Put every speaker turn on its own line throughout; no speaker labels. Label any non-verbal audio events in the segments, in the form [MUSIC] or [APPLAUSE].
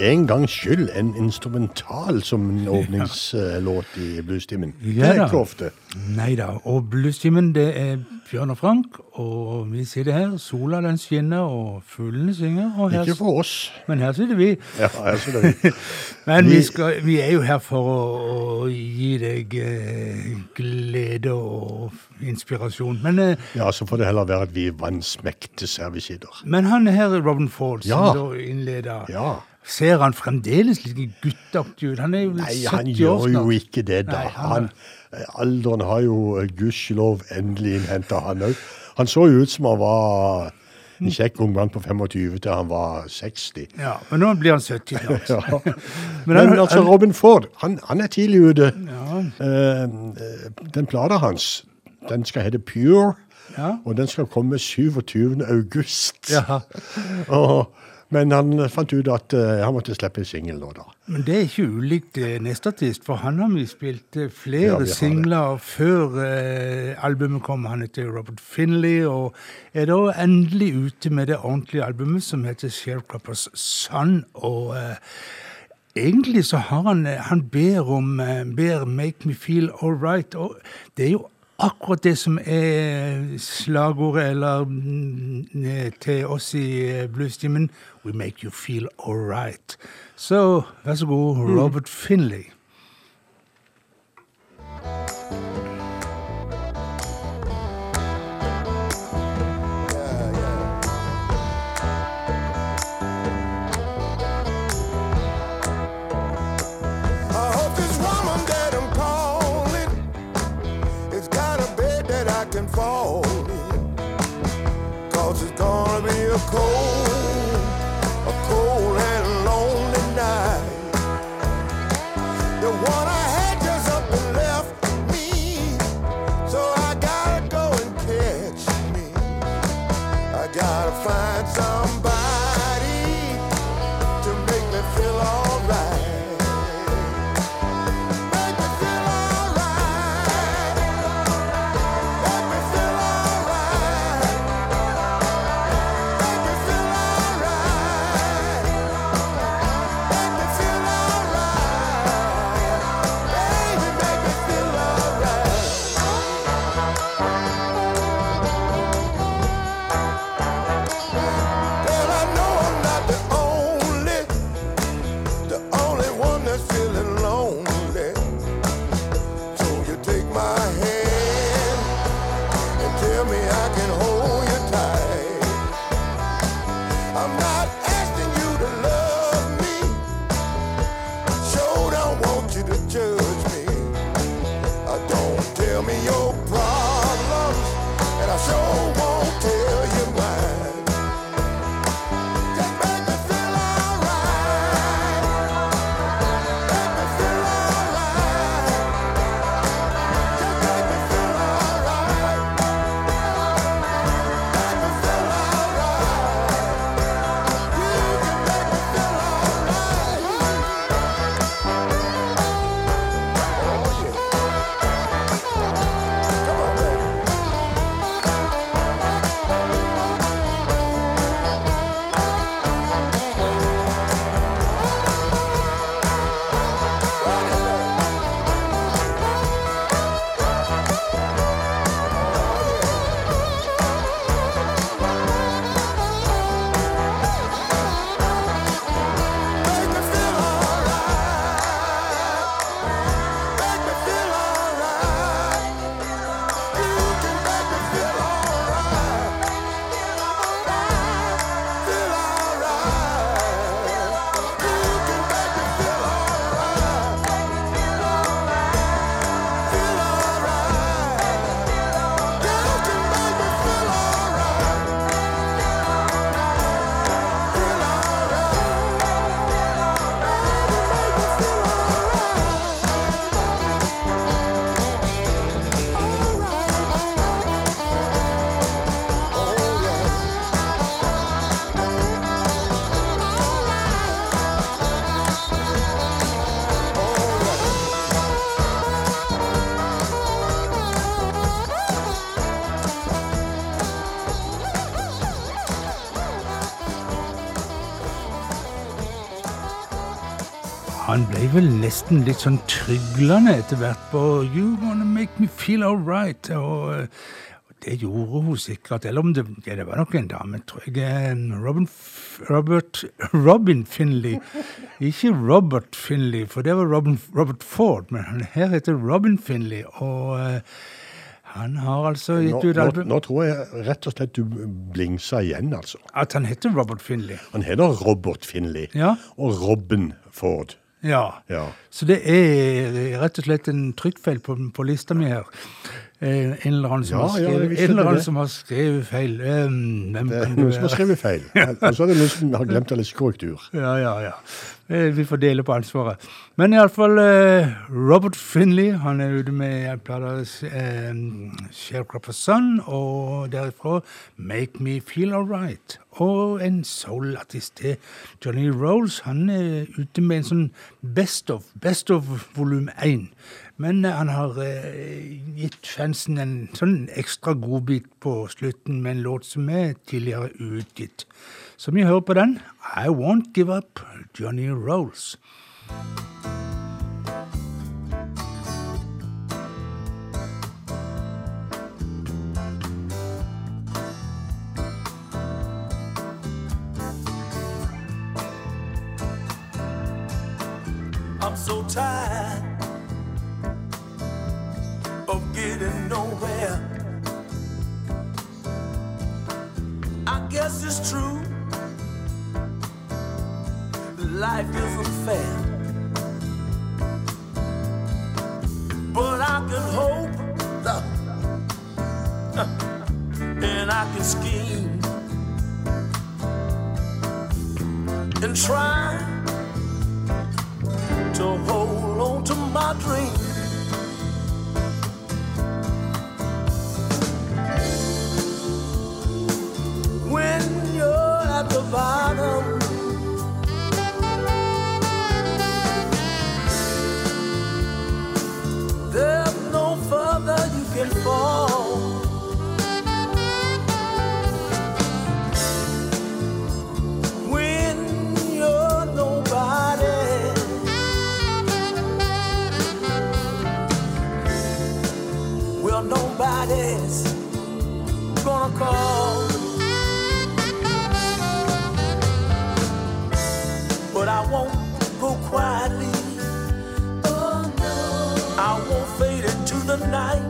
en gangs skyld en instrumental som en [LAUGHS] åpningslåt i bluestimen. Det
Ja
er ikke ofte.
Nei da. Og bluestimen, det er Bjørn og Frank, og vi sitter her. Sola den skinner, og fuglene synger. Og her,
Ikke for oss.
men her sitter vi.
Ja, her sitter vi. [LAUGHS]
Men
Vi-
vi, skal, vi er jo her for å, å gi deg eh, glede og inspirasjon. Men, eh,
Ja, så får det heller være at vi vannsmektes her vi sitter.
men han her, Robin Ford, som
Ja.
da innleder
Ja.
Ser han fremdeles litt guttaktig ut? Han er jo
Nei, han
70 år
gjør jo ikke det, da.
Nei, han-
han, eh, alderen har jo eh, gudskjelov endelig innhenta han òg. Han så jo ut som han var en kjekk ung mann på 25 til han var 60.
Ja, men nå blir han 70 snart. [LAUGHS]
Ja.
Men
Men, altså,
han-
Robin Ford, han, han er tidlig ute.
Ja,
Uh, den plata hans, den skal hete Pure,
ja.
og den skal komme 27. august.
ja. [LAUGHS]
Og, men han fant ut at eh, han måtte slippe en singel nå, da.
Men det er ikke ulikt nestartist, neste artist, for han har vi spilt eh,
Ja,
flere
vi
singler før eh, albumet kom. Han heter Robert Finley, og er da endelig ute med det ordentlige albumet som heter Sharecroppers Son. Og eh, egentlig så har han eh, Han ber om eh, ber Make Me Feel Alright, og det er jo akkurat det som er slagordet eller mm, eh, til oss i eh, bluestimen. We make you feel alright. Så vær så god, Robert Finley.
Bed that I can fall in. Cause it's gonna be a cold,
nesten litt sånn tryglende etter hvert på You wanna make me feel alright. Og og det gjorde hun sikkert. Eller om det, ja, det var nok en dame, tror jeg. Robin, Robert, Robin Finley. Ikke Robert Finley, for det var Robin, Robert Ford. Men han her heter Robin Finley. Og eh, han har altså
Nå,
gitt ut
nå,
album
nå tror jeg rett og slett du blingsa igjen, altså.
At han heter Robert Finley.
Han heter Robert Finley
Ja.
og Robin Ford.
Ja.
Ja.
Så det er rett og slett en trykkfeil på, på lista mi her. Eh, en eller annen som,
Ja,
har, skrevet,
ja,
en eller annen som har skrevet feil. Um,
Det er noen som har skrevet feil. [LAUGHS] Og så er det noen som har glemt lese korrektur.
Ja, ja, ja. Eh, Vi får dele på ansvaret. Men iallfall Robert Finley han er ute med en plate uh, Sharecropper Sun, og derifra Make Me Feel Alright. Og en soul-artist til Johnny Rolls. Han er ute med en sånn Best of, Best of volum 1. Men eh, han har eh, gitt fansen en sånn ekstra godbit på slutten med en låt som er tidligere utgitt. Så vi hører på den. I Won't Give Up, Johnny Rolls.
I'm of nowhere. I guess it's true. Life isn't fair. But I can hope [LAUGHS] and I can scheme and try to hold on to my dream. Can fall. When you're nobody. Well, nobody's gonna call. But I won't go quietly. Oh, no. I won't fade into the night.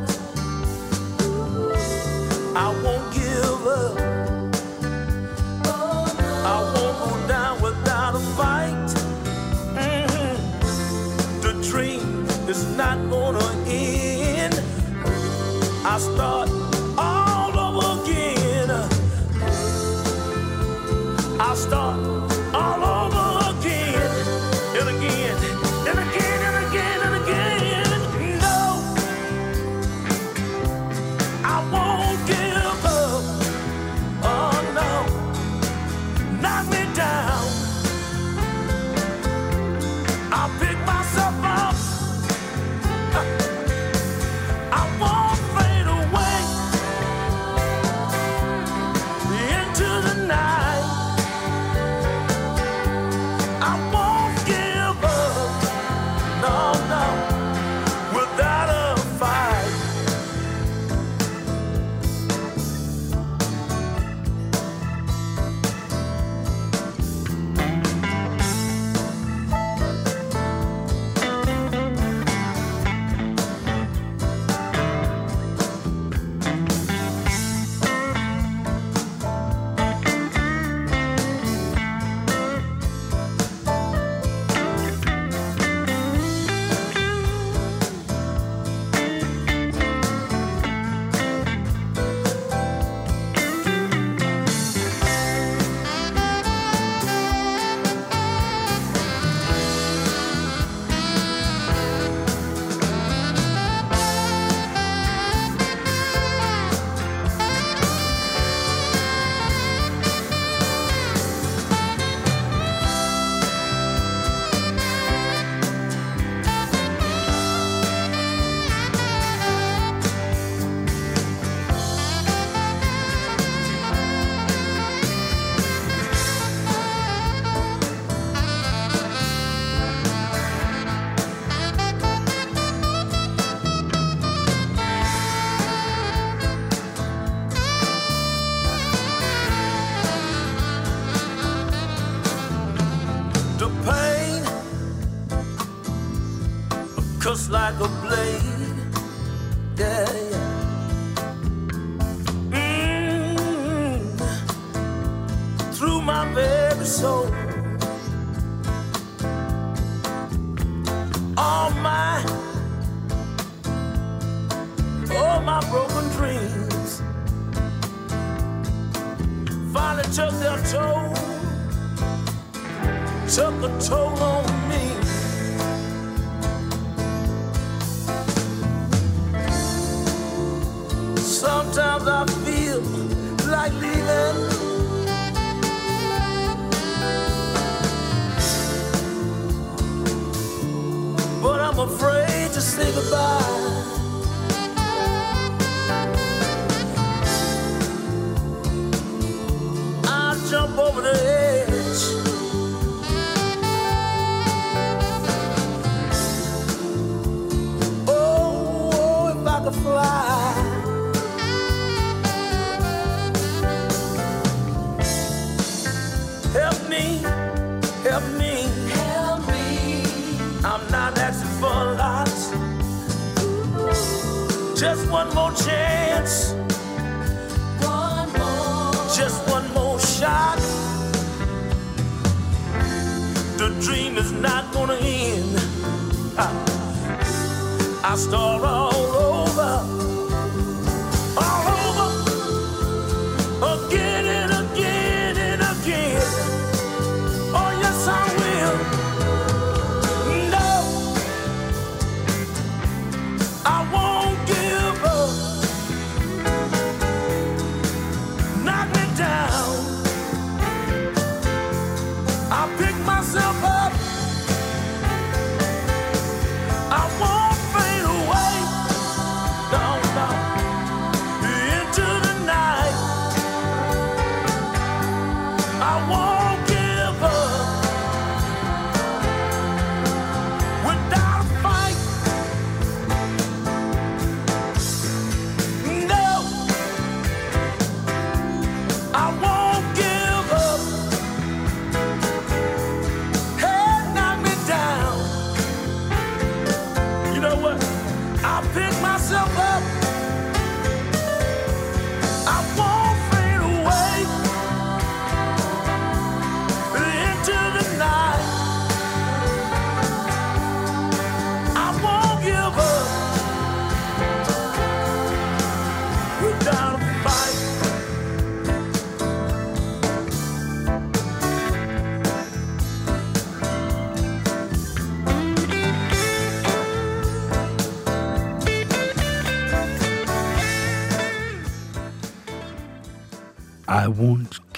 Is not gonna end. I start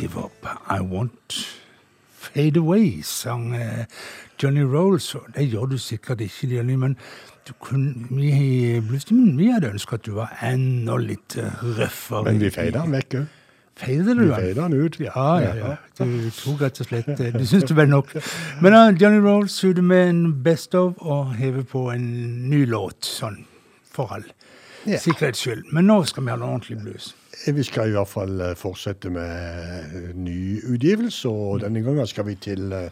give up. I won't fade away,
sang eh, Johnny Rolls. Det gjør du sikkert ikke, Johnny, men du kunne, vi i vi hadde ønska at du var enda litt eh, røffere.
Men vi feide han vekk òg.
Feide du han
ut.
Ja, ja, ja. Du tok rett og slett eh, Du syns det var nok. Men uh, Johnny Rolls ute med en Best of og hever på en ny låt, sånn for all
Ja.
sikkerhets skyld. Men nå skal vi ha noe ordentlig blues.
Vi skal i hvert fall eh, fortsette med ny utgivelse, og denne gangen skal vi til eh,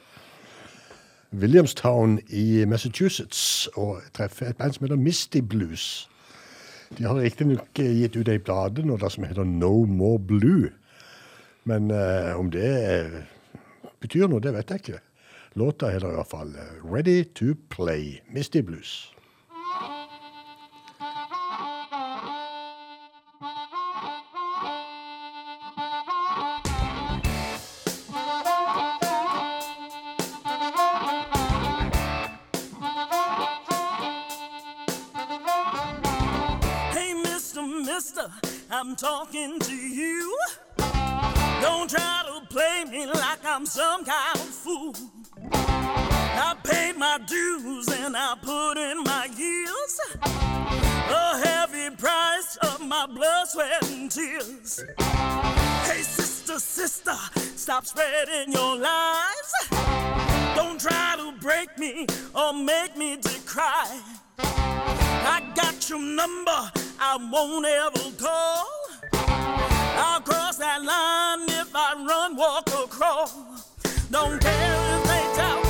Williamstown i Massachusetts og treffe et band som heter Misty Blues. De har riktignok gitt ut ei plate nå det som heter No More Blue. Men eh, om det eh, betyr noe, det vet jeg ikke. Låta heter i hvert fall eh, Ready to Play, Misty Blues.
I'm talking to you. Don't try to play me like I'm some kind of fool. I paid my dues and I put in my years. A heavy price of my blood, sweat, and tears. Hey, sister, sister, stop spreading your lies. Don't try to break me or make me decry. I got your number, I won't ever call. I'll cross that line if I run, walk, or crawl. Don't care if they doubt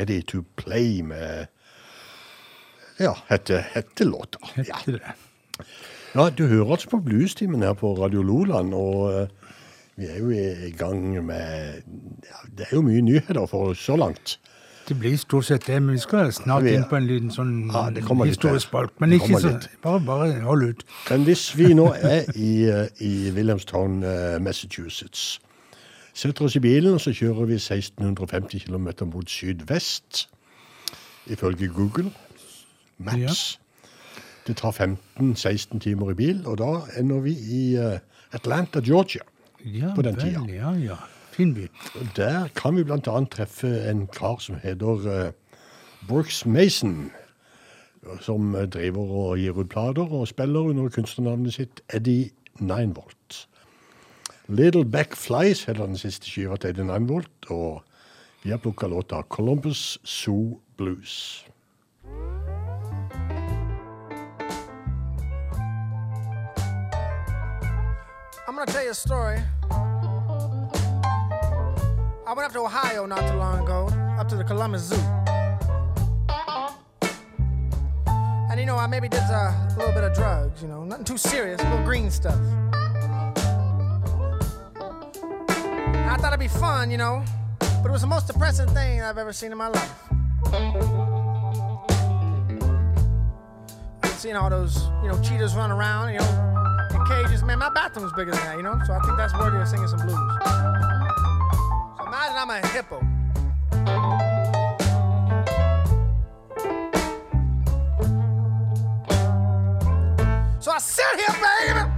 Ready to Play
med Ja, hette, hette låta. Ja. Ja, du hører altså på Bluestimen her på Radio Loland, og eh, vi er jo i gang med ja, Det er jo mye nyheter for så langt.
Det blir stort sett det, men vi skal snart inn på en liten sånn
Ja,
historisk
balk.
spalk. Men ikke så. Bare, bare hold ut.
Men hvis vi nå er i, eh, i Williamstown, eh, Massachusetts, setter oss i bilen og så kjører vi 1650 km mot sydvest, ifølge Google Maps. Det tar 15-16 timer i bil, og da ender vi i eh, Atlanta, Georgia.
Ja
På den
vel,
tida.
ja ja. Fin by.
Der kan vi annet treffe en kar som heter eh, Brooks Mason, som driver og gir ut plater og spiller under kunstnernavnet sitt Eddie Ninevolt. Little Back Flies heter den siste skiva til Eddie Ninevolt, og vi har plukka låta Columbus Zoo Blues.
I'm gonna tell you a story. I went up to Ohio not too long ago, up to the Columbus Zoo. And you know, I maybe did a little bit of drugs, you know, nothing too serious, a little green stuff. I thought it'd be fun, you know, but it was the most depressing thing I've ever seen in my life. Seeing all those, you know, cheetahs run around, you know, in cages. Man, my bathroom's bigger than that, you know? So I think that's worthy of singing some blues. So imagine I'm a hippo. So I sit here, baby.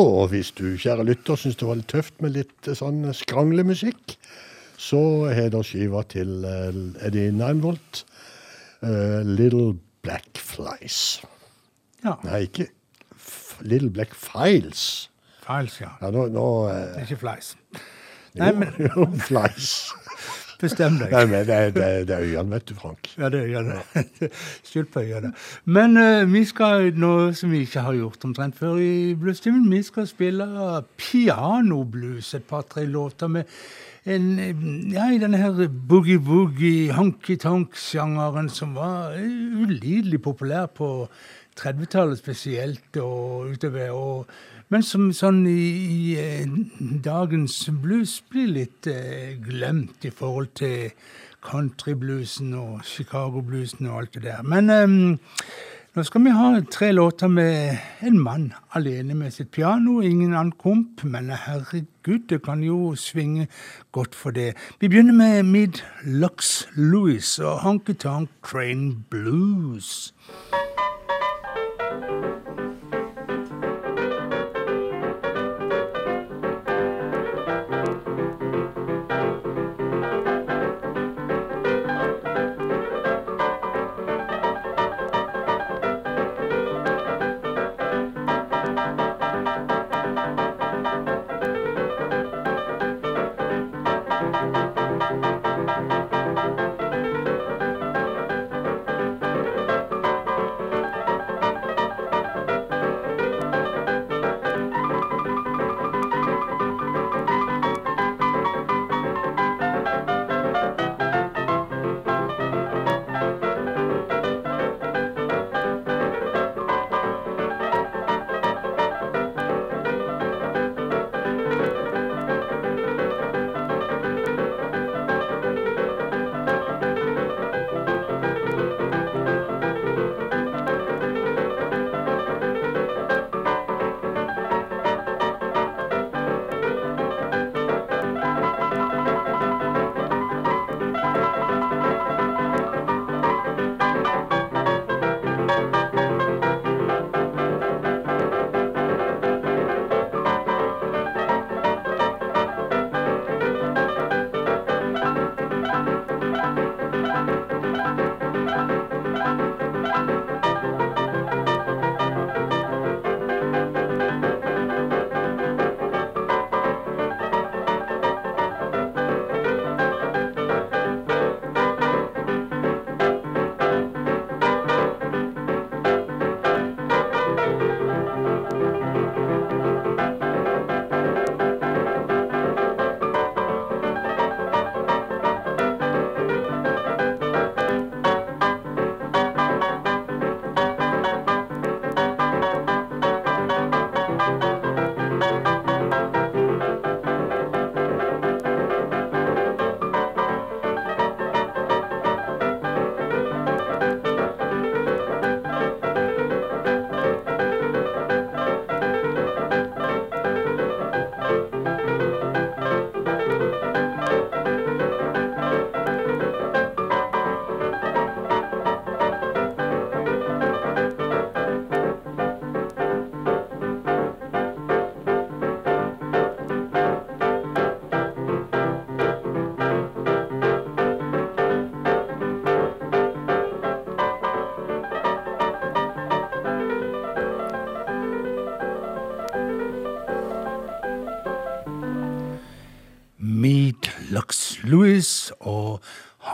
Og hvis du, kjære lytter, syns det var litt tøft med litt eh, sånn skranglemusikk, så har da skiva til eh, Eddie Ninevolt, uh, Little Black Flies.
Ja.
Nei, ikke F Little Black Files.
Files, ja.
Ja, nå, nå
Det
eh,
er ikke flies. Nei, men [LAUGHS]
jo, Flies.
Bestem deg.
Nei, men det, det, det er øynene, vet du, Frank.
Ja, det er øyene. [LAUGHS] Skyld på øynene. Men uh, vi skal noe som vi ikke har gjort omtrent før i bluestimen. Vi skal spille pianoblues, et par-tre låter med en, eh, ja, i denne her boogie-woogie, honky-tonk-sjangeren som var eh, ulidelig populær på 30-tallet spesielt og utover. Og, men som sånn i, i eh, dagens blues blir litt eh, glemt i forhold til countrybluesen og Chicago-bluesen og alt det der. Men eh, nå skal vi ha tre låter med en mann alene med sitt piano, ingen annen komp, men herregud, det kan jo svinge godt for det. Vi begynner med Mid Lux Louis og Honky Tonk Train Blues.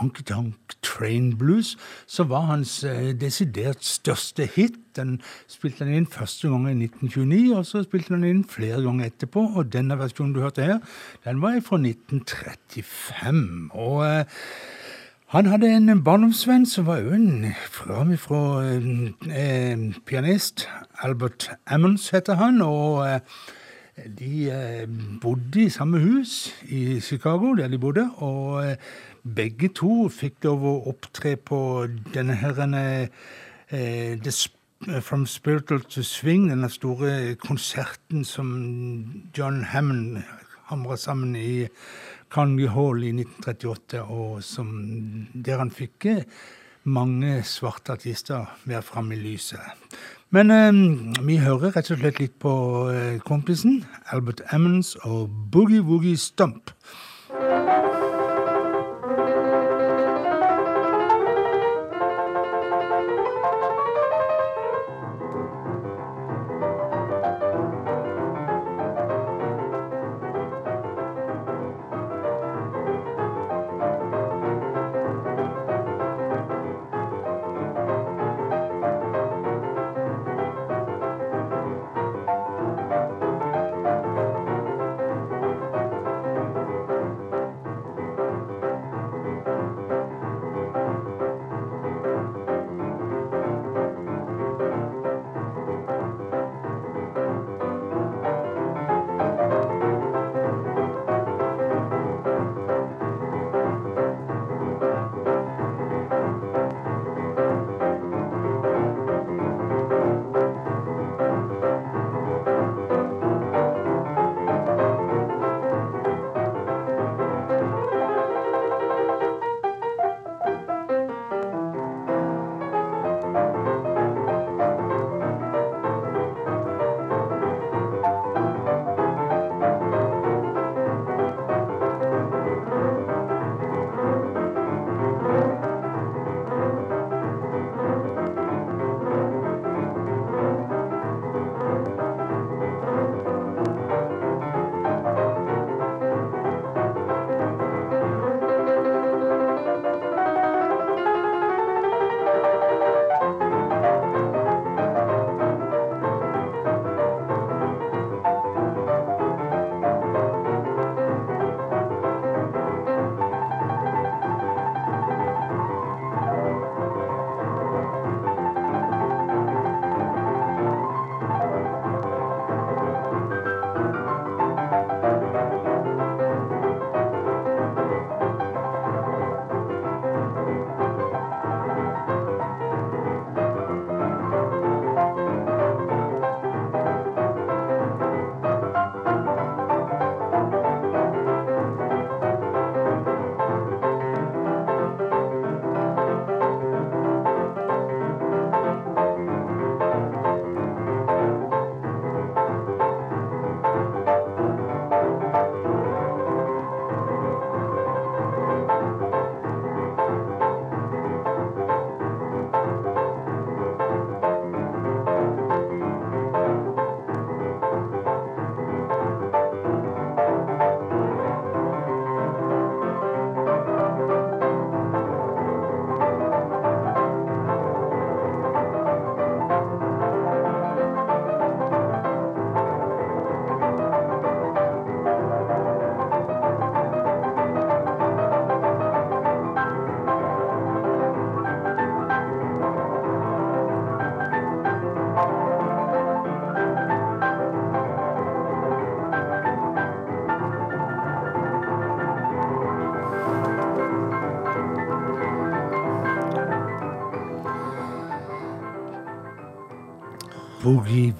Honky Tonk Train Blues, som var hans eh, desidert største hit. Den spilte han inn første gang i 1929, og så spilte han inn flere ganger etterpå. Og denne versjonen du hørte her, den var fra 1935. Og eh, han hadde en barndomsvenn som var en framifrå eh, pianist. Albert Ammons heter han. og... Eh, de eh, bodde i samme hus i Chicago, der de bodde, og eh, begge to fikk lov å opptre på denne herrene eh, From Spiritual to Swing, denne store konserten som John Hammond hamra sammen i Carnegie Hall i 1938, og som, der han fikk mange svarte artister mer fram i lyset. Men eh, vi hører rett og slett litt på eh, kompisen Albert Emmons og Boogie Woogie Stump.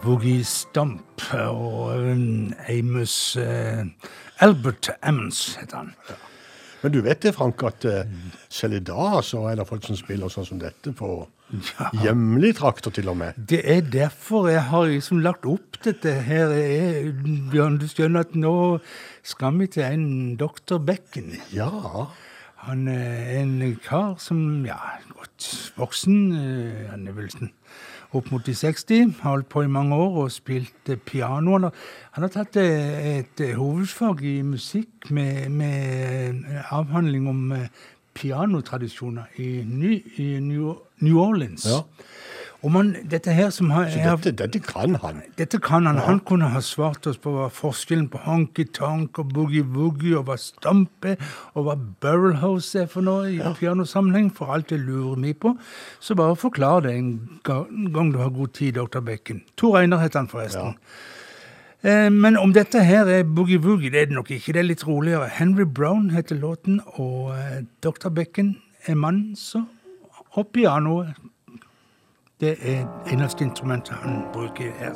Boogie Stump og Amos uh, Albert Emmons heter han.
Men du vet det, Frank, at uh, selv i dag så er det folk som spiller sånn som dette på
Ja.
hjemlig trakter, til og med.
Det er derfor jeg har liksom lagt opp dette her. Jeg, Bjørn, du skjønner at nå skal vi til en doktor Becken.
Ja.
Han er en kar som ja, godt voksen. eh, Han er vel sånn opp mot de 60. Har holdt på i mange år og spilt eh, piano. Han har, han har tatt eh, et eh, hovedfag i musikk med, med avhandling om pianotradisjoner i, New, i New Orleans.
Ja.
Og man, dette her som har,
Så dette, dette kan han.
dette kan han. Han kunne ha svart oss på hva forskjellen på honky-tonk og boogie-woogie og hva stampe og hva barrelhouse er for noe i pianosammenheng, for alt det lurer vi på. Så bare forklar det en gang du har god tid, dr. Bekken. Tor Einar heter han forresten. Ja. Men om dette her er boogie-woogie, det er det nok ikke. Det er litt roligere. Henry Brown heter låten, og eh, dr. Becken er mann, så Og pianoet. Det er eneste instrumentet han bruker her.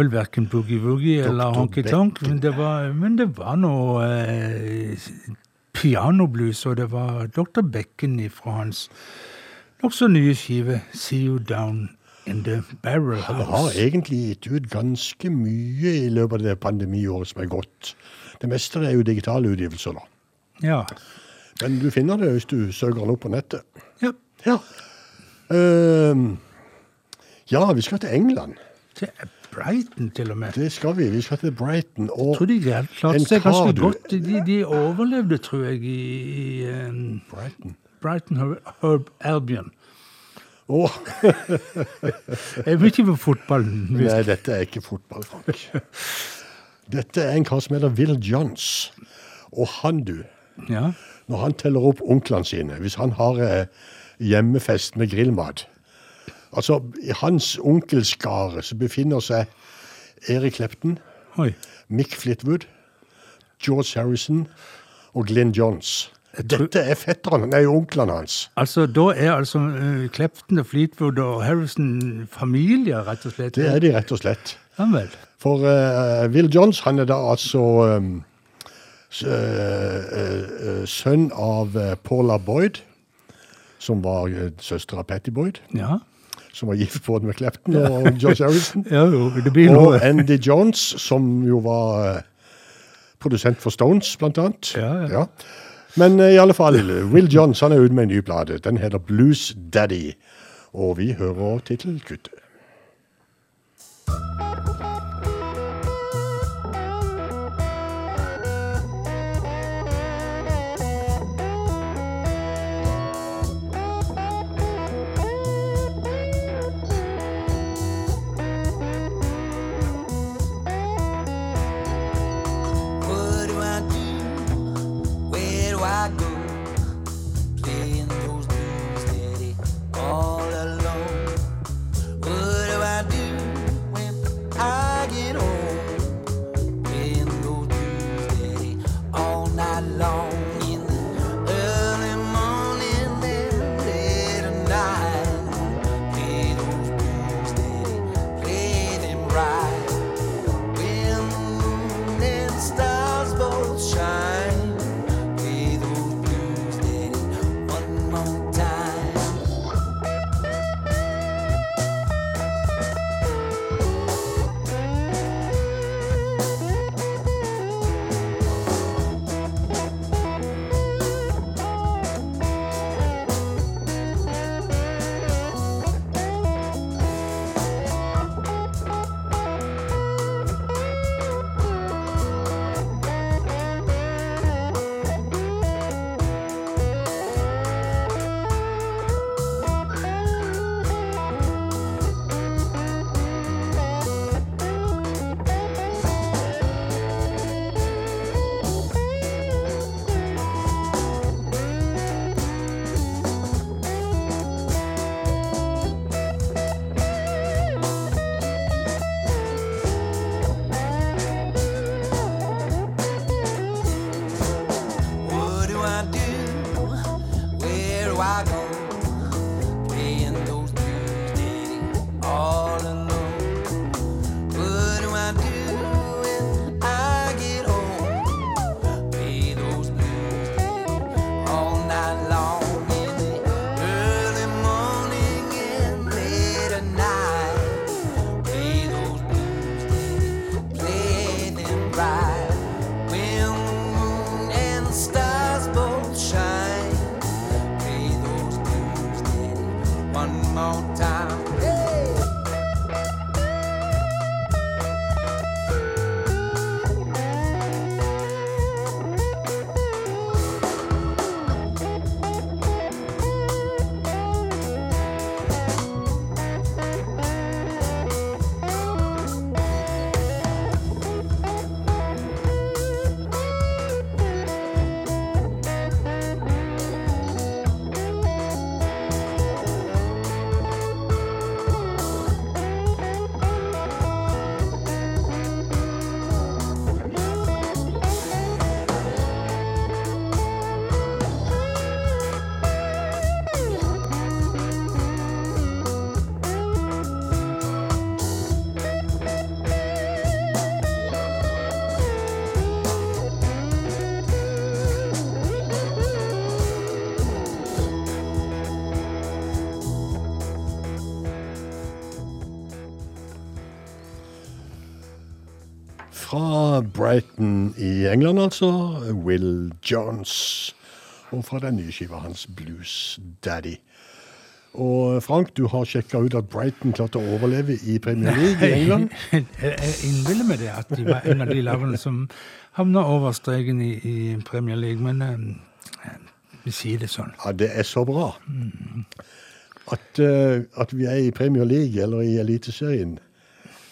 Vel verken Boogie Woogie eller Honky Tonk, men det var, men det var noe eh, pianoblues, og det var Dr. Becken fra hans nokså nye skive 'See You Down In The Barrel House'.
Han har egentlig gitt ut ganske mye i løpet av det pandemiåret som er gått. Det meste er jo digitale utgivelser, da.
Ja.
Men du finner det hvis du søker den opp på nettet.
ja.
Ja. uh, ja, vi skal til England.
Til Brighton, til og med.
Det skal vi. Vi skal til Brighton. Og
Jeg tror de klarte seg ganske godt. De, de overlevde, tror jeg, i, i eh,
Brighton.
Brighton Her- Herb Albion.
Oh. [LAUGHS]
Jeg vet ikke på fotballen. hvis-
nei, dette er ikke fotball, Frank. Dette er en kar som heter Will Johns. Og han, du,
Ja.
når han teller opp onklene sine, hvis han har eh, hjemmefest med grillmat Altså, i hans onkelskare så befinner seg Erik Klepten,
Oi.
Mick Flitwood, George Harrison og Glenn Johns. Dette er fetterne, nei, onklene hans.
Altså, Da er altså uh, Clepton og Fleetwood og Harrison familier, rett og slett?
Det er de rett og slett.
Ja vel.
For uh, Will Johns, han er da altså um, eh, eh, sønn av eh, Paula Boyd, som var søster av Patty Boyd,
Ja.
Som var gift både med Clapton og George Harrison. [LAUGHS]
ja jo, det blir
Og. Andy Jones, som jo var eh, produsent for Stones, blant annet.
Ja, ja.
Men eh, i alle fall, Will Johns han er ute med en ny plate. Den heter Blues Daddy. Og vi hører tittelkuttet. Brighton i England, altså. Will Jones. Og fra den nye skiva hans, Blues Daddy. Og Frank, du har sjekka ut at Brighton klarte å overleve i Premier League i England. [LAUGHS]
Jeg jeg innbiller meg det, at de var en av de lagene som havna over streken i, i Premier League, men eh, vi sier det sånn.
Ja, det er så bra. At, eh, at vi er i Premier League eller i Eliteserien,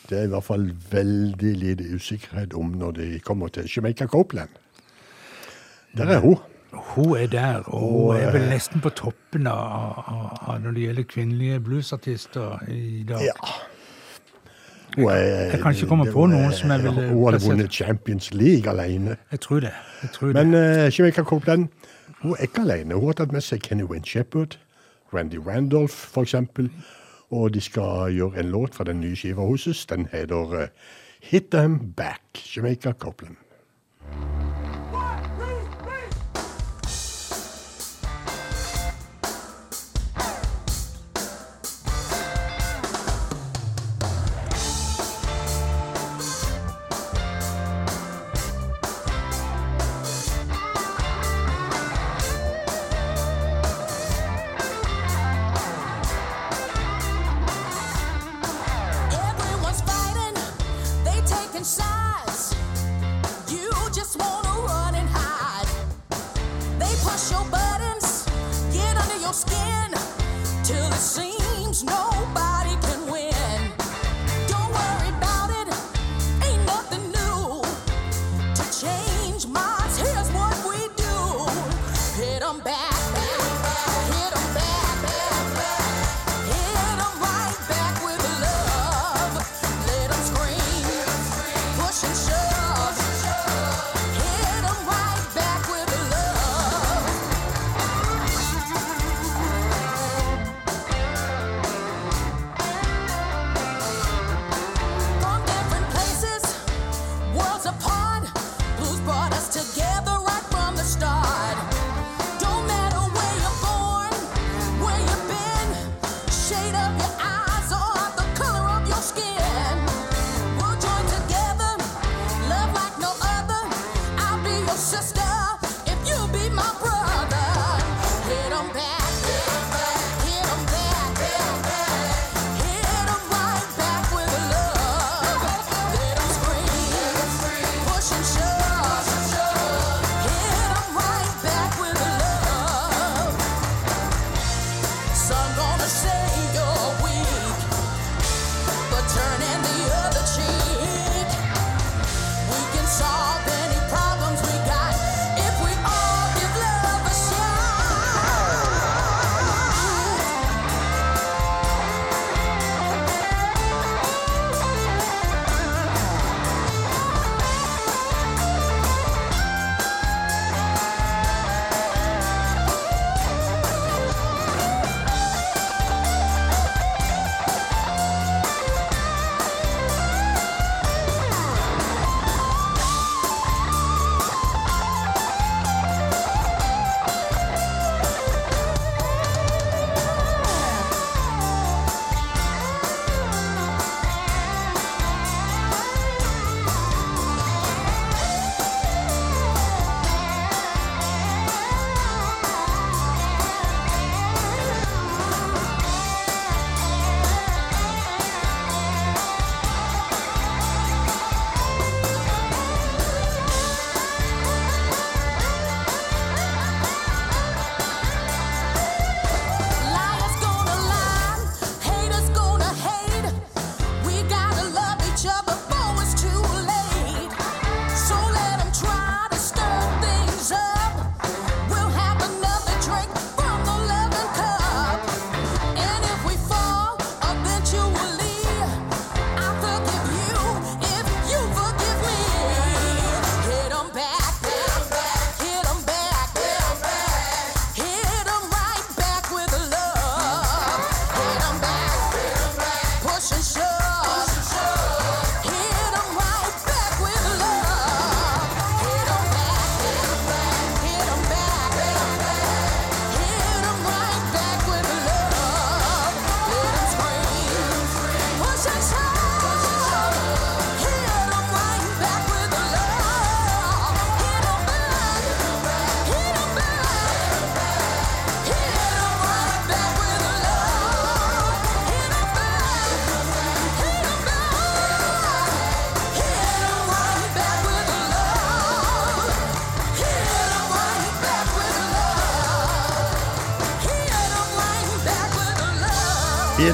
det er i hvert fall veldig lite usikkerhet om når de kommer til Jamaica Copeland. Der er hun.
Hun er der, og hun er vel nesten på toppen av, av, når det gjelder kvinnelige bluesartister i dag.
Ja. Hun er,
Jeg kan ikke komme på noen som jeg ville
Hun hadde vunnet Champions League alene.
Jeg tror det. Jeg tror
Men
det.
uh, Jamaica Copeland hun er ikke alene. Hun har tatt med seg Kenny Wayne Shepherd, Randy Randolph f.eks. Og de skal gjøre en låt fra den nye skiva hennes. Den heter eh, Hit Them Back. Jamaica Copeland.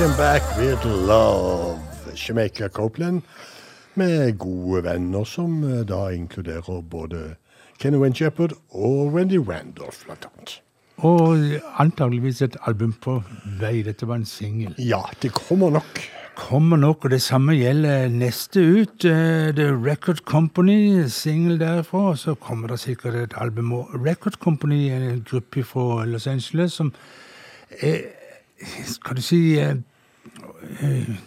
Hit back with love. Jamaica Copeland med gode venner som eh, da inkluderer både Kenny Shepherd og Wendy Randolph, blant annet.
Og antageligvis et album på vei. Dette var en singel.
Ja, det kommer nok.
Kommer nok, og det samme gjelder neste ut. eh, The Record Company, singel derfra. Og så kommer det sikkert et album. Og Record Company er en gruppe fra Los Angeles som er Skal du si eh, eh,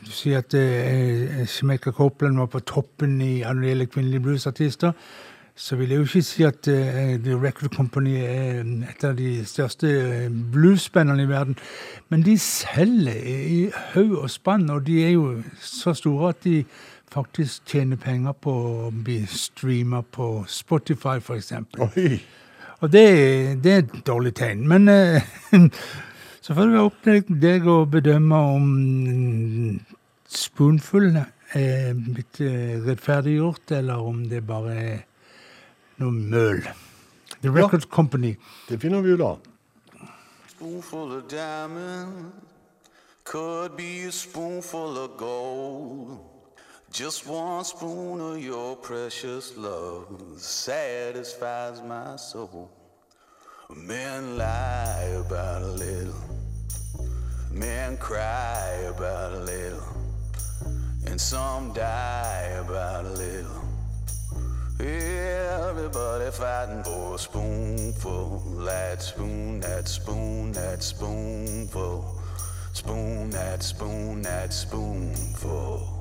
Du sier at eh, Jamaica Copeland var på toppen i når det gjelder kvinnelige bluesartister. Så vil jeg jo ikke si at eh, The Record Company er et av de største eh, bluesbandene i verden. Men de selger i haug og spann, og de er jo så store at de faktisk tjener penger på å bli streama på Spotify, eksempel. Og det, det er et dårlig tegn. Men eh, [LAUGHS] så får det være opp til deg å bedømme om Spoonful er blitt eh, rettferdiggjort, eller om det bare er noe møl. The Record Company.
Det finner vi ut av.
Spoonful of diamond could be a spoonful of gold. Just one spoon of your precious love satisfies my soul. Men lie about a little, men cry about a little, and some die about a little. Everybody fighting for a spoonful. That spoon, that spoon, that spoonful. Spoon, that spoon, that spoonful.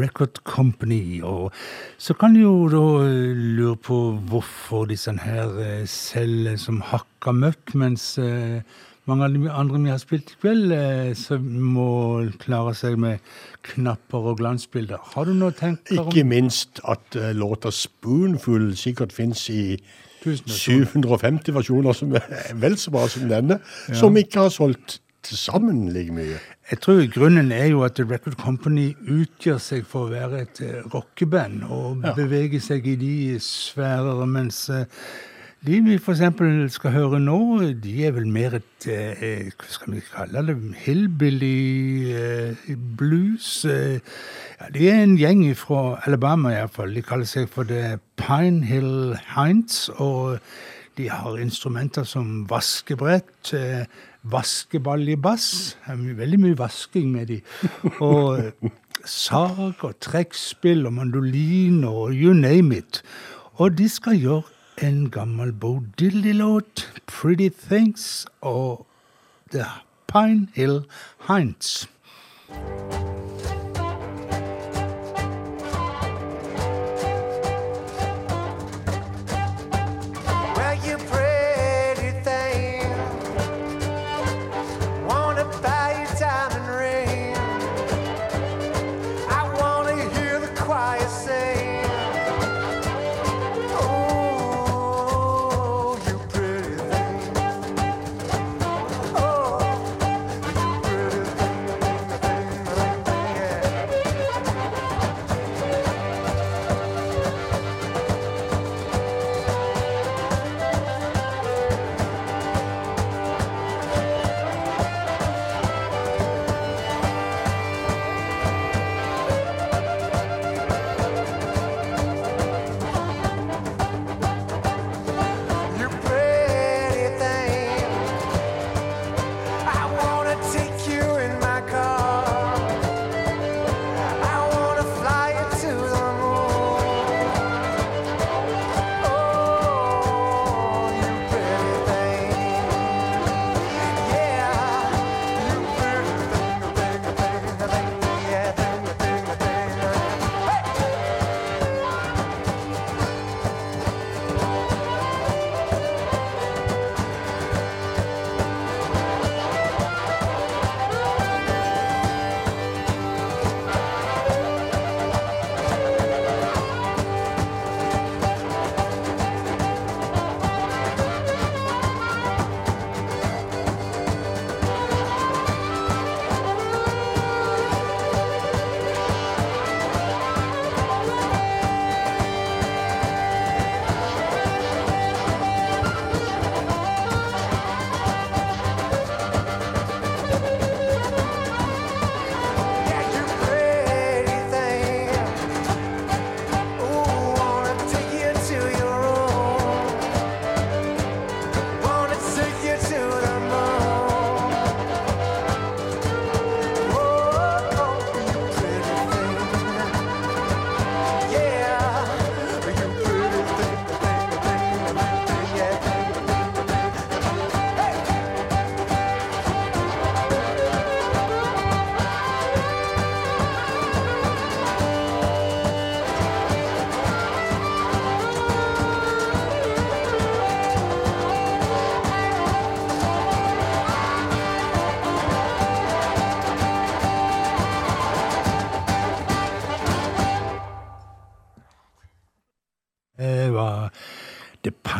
Record Company. Og så kan du jo da lure på hvorfor disse her eh, selger som hakka møkk, mens eh, mange av de andre vi har spilt i kveld, eh, så må klare seg med knapper og glansbilder. Har du noe tenkt om
Ikke minst at låta 'Spoonful' sikkert fins i 750 versjoner som er vel så bra som denne, som ikke har solgt til sammen like mye.
Jeg tror grunnen er jo at The Record Company utgjør seg for å være et eh, rockeband og beveger seg i de sfærer, mens eh, de vi eksempel skal høre nå, de er vel mer et eh, Hva skal vi kalle det? Hillbilly blues. Ja, de er en gjeng fra Alabama iallfall. De kaller seg for The Pine Hill Hinds. Og de har instrumenter som vaskebrett, vaskeball i bass. Veldig mye vasking med de. Og eh, sag og trekkspill og mandolin og you name it. Og de skal gjøre en gammel Bo Dilly-låt, 'Pretty Things', og The Pine Hill Hinds.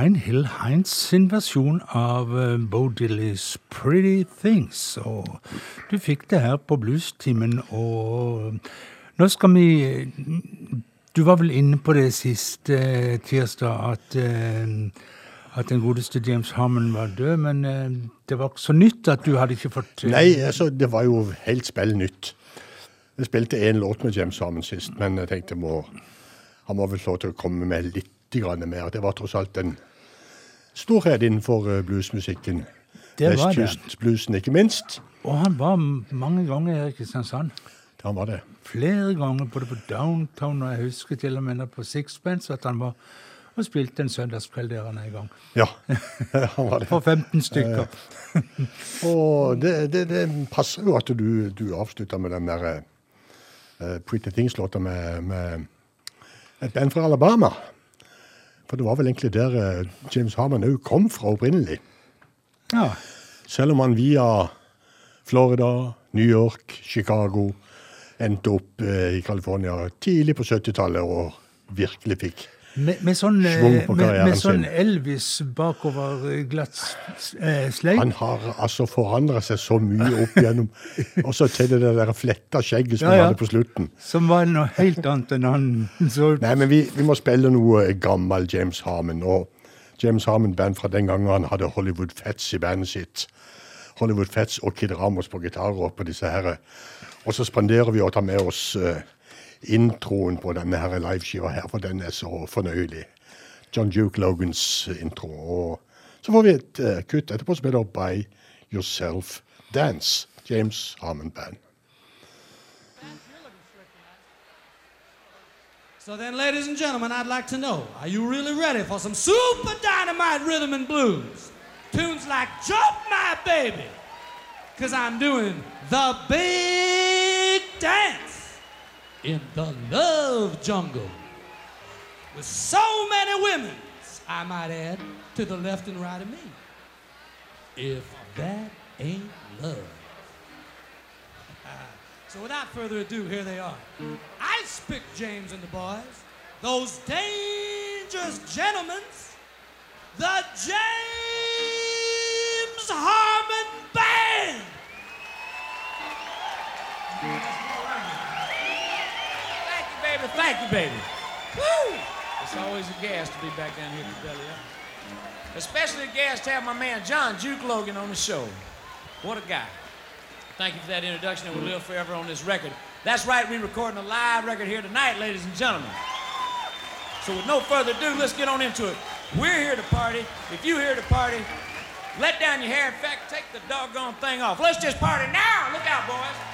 Hill Heinz sin versjon av eh, Bo Pretty Things. Og du fikk det her på Bluestimen, og nå skal vi Du var vel inne på det siste eh, tirsdag at eh, at den godeste James Harmon var død, men eh, det var ikke så nytt at du hadde ikke fått eh,
Nei, altså, det var jo helt spill nytt. Jeg spilte én låt med James Harmon sist, men jeg tenkte må, han må vel få til å komme med litt mer. Det var tross alt en storhet innenfor eh, bluesmusikken.
Det.
Vestkystbluesen, ikke minst.
Og han var mange ganger her i Kristiansand.
Han var det.
flere ganger, både på Downtown og jeg husker til og med på Sixpence, at han var og spilte en søndagskveld der han er i gang.
Ja, [LAUGHS] han var det.
For 15 stykker.
Og det, det, det passer jo at du, du avslutter med den der uh, Pretty Things-låta med, med et band fra Alabama. For det var vel egentlig der eh, James Harman òg kom fra opprinnelig.
Ja.
Selv om han via Florida, New York, Chicago endte opp eh, i California tidlig på 70-tallet og virkelig fikk
Med, med sånn, eh, med, sånn. Elvis bakover eh, glatt eh.
Han har altså forandra seg så mye opp igjennom. [LAUGHS] Og så til det der fletta skjegget som
Ja,
han
ja.
hadde på slutten.
Som var noe helt annet enn han [LAUGHS] så.
Nei, men vi, vi må spille noe gammel James Harmon. Og James Harmon-band fra den gangen han hadde Hollywood Fats i bandet sitt. Hollywood Fats og Kid Ramos på gitarer og på disse herre. Og så spanderer vi å ta med oss eh, introen på denne her liveskiva her, for den er så fornøyelig. John Duke Logans intro. Og så får vi et eh, kutt etterpå som heter By Yourself Dance. James Harmon Band.
So then, ladies and gentlemen, I'd like to know, are you really ready for some super dynamite rhythm and blues? Tunes like Jump My Baby, because I'm doing the big dance in the love jungle. With so many women, I might add, to the left and right of me. If that ain't love. [LAUGHS] So without further ado, here they are. Ice Pick James and the boys. Those dangerous gentlemen. The James Harmon Band.
Baby. Thank you, baby. Woo! It's always a gas to be back down here at the belly up. Especially a gas to have my man John Duke Logan on the show. What a guy. Thank you for that introduction. It will live forever on this record. That's right, we're recording a live record here tonight, ladies and gentlemen. So with no further ado, let's get on into it. We're here to party. If you're here to party, let down your hair. In fact, take the doggone thing off. Let's just party now. Look out, boys.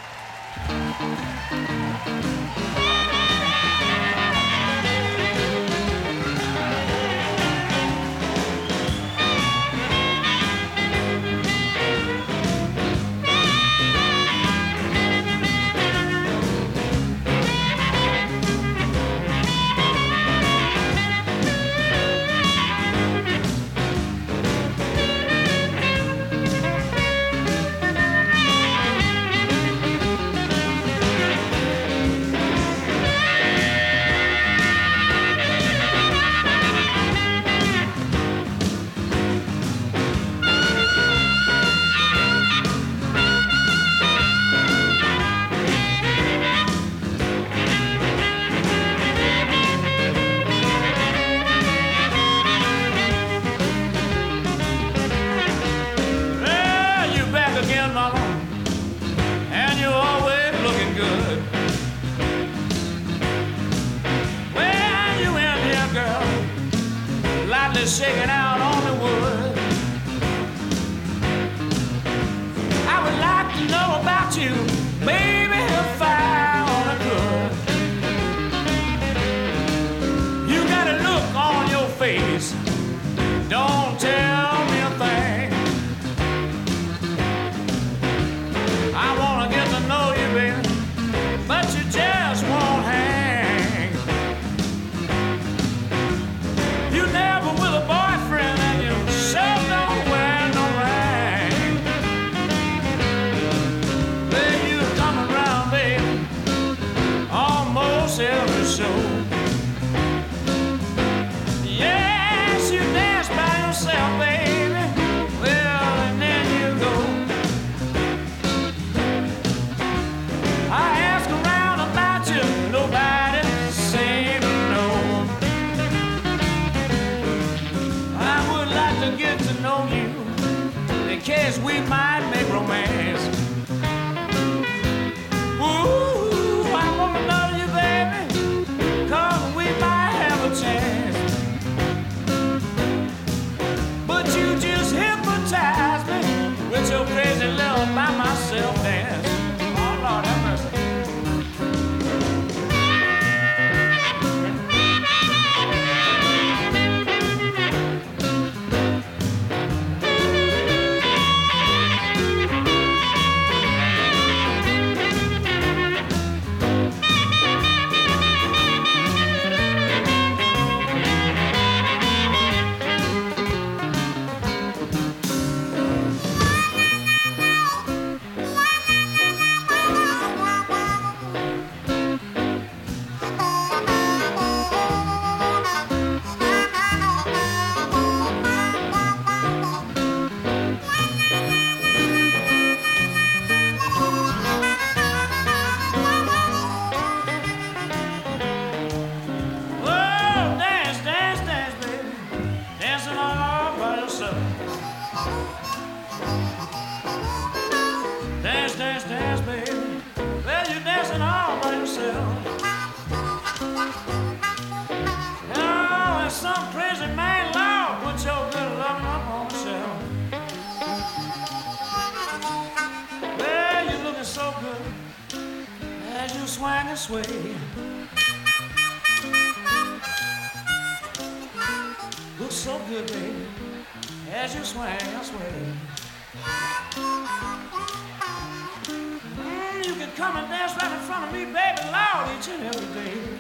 You swing and. Look so good, baby, as you swing and sway. Mm, you can come and dance right in front of me, baby, loud each and every day.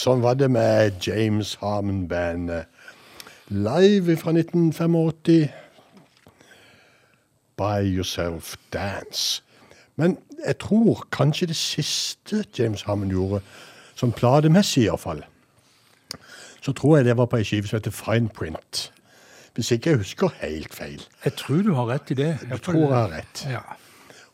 Sånn var det med James Harmon-bandet. Live fra 1985. By Yourself Dance. Men jeg tror kanskje det siste James Harmon gjorde, sånn plademessig iallfall, så tror jeg det var på ei skive som heter Fine Print. Hvis ikke jeg husker helt feil.
Jeg tror du har rett i det.
Jeg tror jeg har rett.
Ja.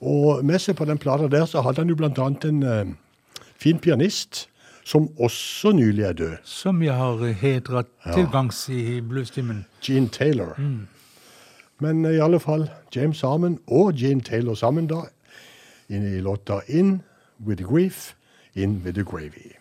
Og med seg på den plata der så hadde han jo blant annet en uh, fin pianist, som også nylig er død.
Som jeg har hedret tilgangs i bluestimen.
Gene Taylor. Men eh, i alle fall James Armen og Gene Taylor sammen da, inne i låta In With The Grief, In With The Gravy.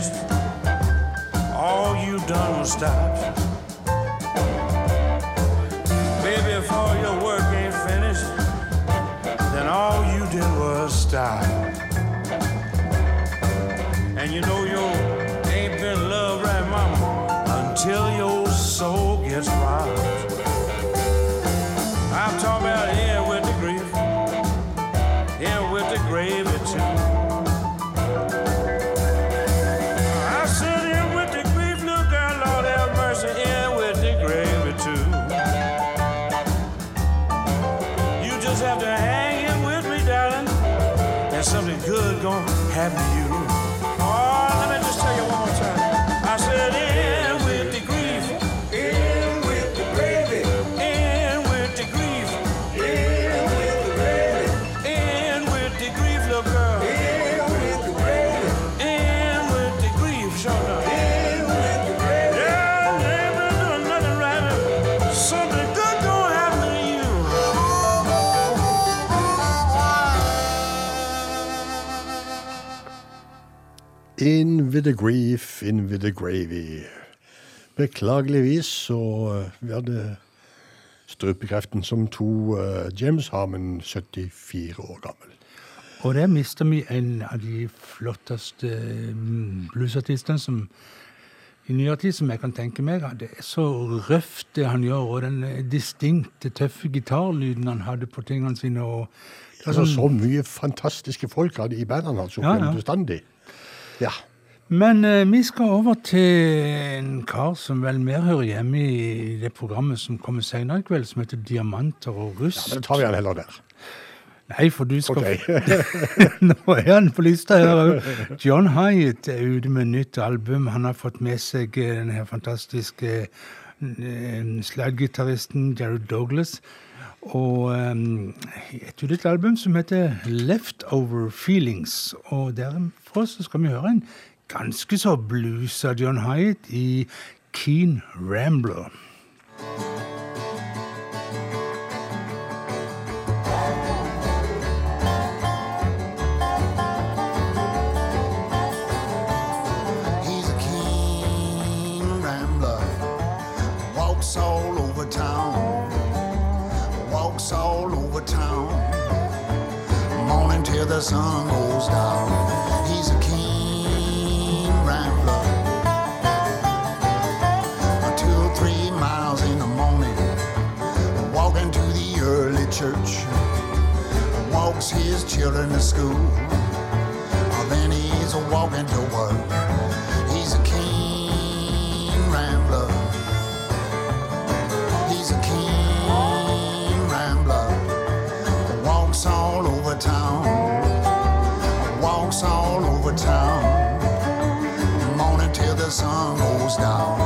Finished. All you done was stop. Baby, if all your work ain't finished, then all you did was stop. In with the grief, in with the gravy.
Beklageligvis så uh, vi hadde strupekreften som to uh, James Harmon, 74 år gammel.
Og der mister vi en av de flotteste mm, bluesartistene som i nyere tid som jeg kan tenke meg. Det er så røft det han gjør, og den eh, distinkte, tøffe gitarlyden han hadde på tingene sine. og det
Altså,
sånn-
så mye fantastiske folk hadde i bandene hans opp
Ja, ja.
bestandig. Ja.
Men eh, vi skal over til en kar som vel mer hører hjemme i det programmet som kommer senere i kveld, som heter Diamanter og rust.
Ja, Men tar vi han heller der.
Nei, for du skal
Ok. [LAUGHS]
Nå er han på lista her òg. John Hyatt er ute med nytt album. Han har fått med seg eh, den her fantastiske eh, slidegitaristen Jared Douglas. Og um, et nytt album som heter Leftover Feelings. Og derfra så skal vi høre en ganske så blues av John Hyatt i Keen Rambler.
the sun goes down. He's a keen rambler. Two or three miles in the morning, walking to the early church. Walks his children to school. Then he's a walking to work. He's a keen rambler. He's a keen rambler. Walks all over town town. Morning till the sun goes down.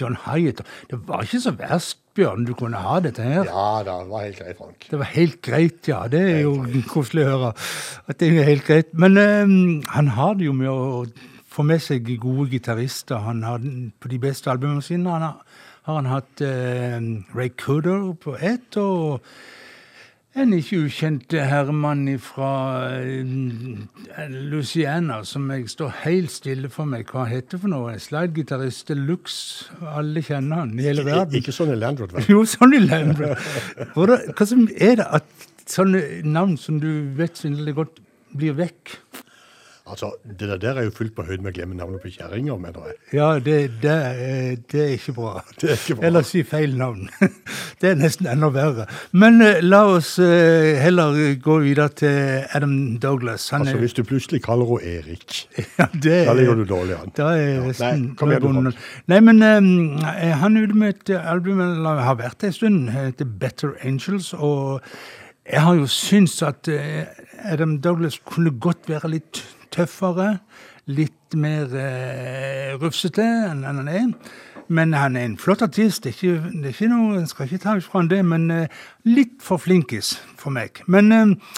John Hyatt. Det var ikke så verst, Bjørn, du kunne ha dette her.
Ja da, det var helt greit, Frank.
Det var helt greit, ja. Det er jo koselig å høre. At det er helt greit. Men um, han har det jo med å få med seg gode gitarister. Han har på de beste albumene sine. Han har, har han hatt uh, Ray Cooder på ett, og en ikke ukjent herremann fra Luciana som jeg står helt stille for meg. Hva heter det for noe? Slidegitarist Lux, Alle kjenner han i hele verden.
Ikke Sonny Landrod, vel? [LAUGHS]
Jo, Sonny Landrum. Hva som er det at sånne navn som du vet så godt, blir vekk?
Altså, Det der, er jo fullt på høyde med å glemme navnet på kjerringa, mener jeg.
Ja, det, det, er- det er ikke bra. [LAUGHS]
Det er ikke bra.
Eller si feil navn. [LAUGHS] Det er nesten enda verre. Men eh, la oss eh, heller gå videre til Adam Douglas. Han
Altså,
er,
Hvis du plutselig kaller henne Erik, [LAUGHS]
ja, det,
da ligger du dårlig an.
Da er
Ja,
resten
nei, kom igjen.
Nei, men um, han er ute med et album, eller har vært det en stund, heter Better Angels, og jeg har jo syntes at eh, Adam Douglas kunne godt være litt tøffere, litt mer eh, rufsete enn han er. Men han er en flott artist, det er ikke, det er ikke noe, jeg skal ikke ta fra han det, men eh, litt for flinkis for meg. Men eh,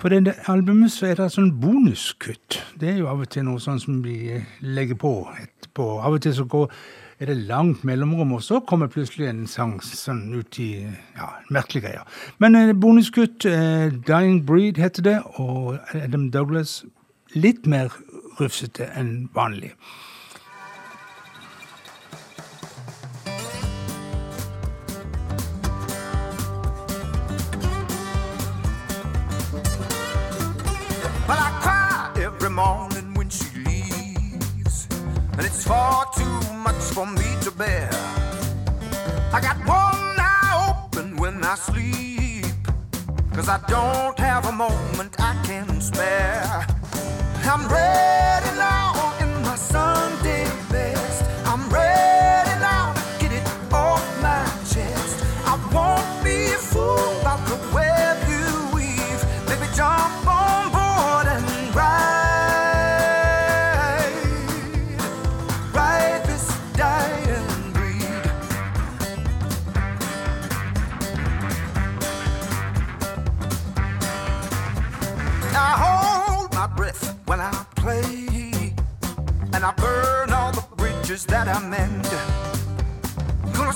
på det albumet så er det sånn bonuskutt. Det er jo av og til noe sånn som vi legger på etterpå. Av og til så går, er det langt mellomrom, og så kommer plutselig en sang sånn ut i ja, merkelige greier. Men eh, bonuskutt, eh, Dying Breed heter det, og Adam Douglas litt mer rufsete enn vanlig.
Well, I cry every morning when she leaves, and it's far too much for me to bear. I got one eye open when I sleep, cause I don't have a moment I can spare. I'm ready now in my Sunday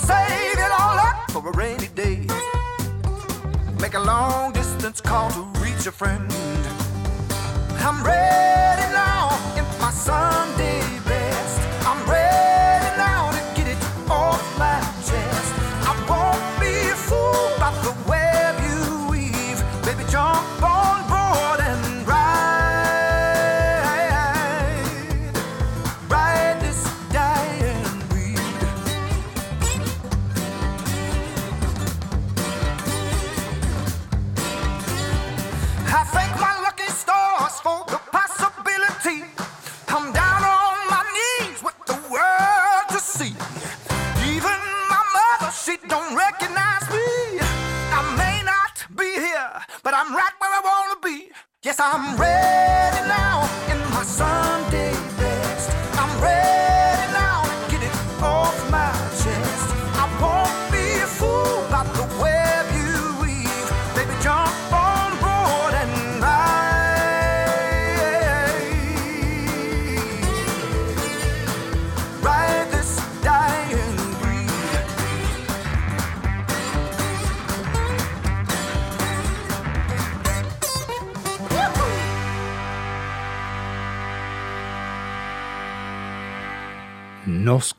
save it all up for a rainy day. Make a long distance call to reach a friend. I'm ready now in my Sunday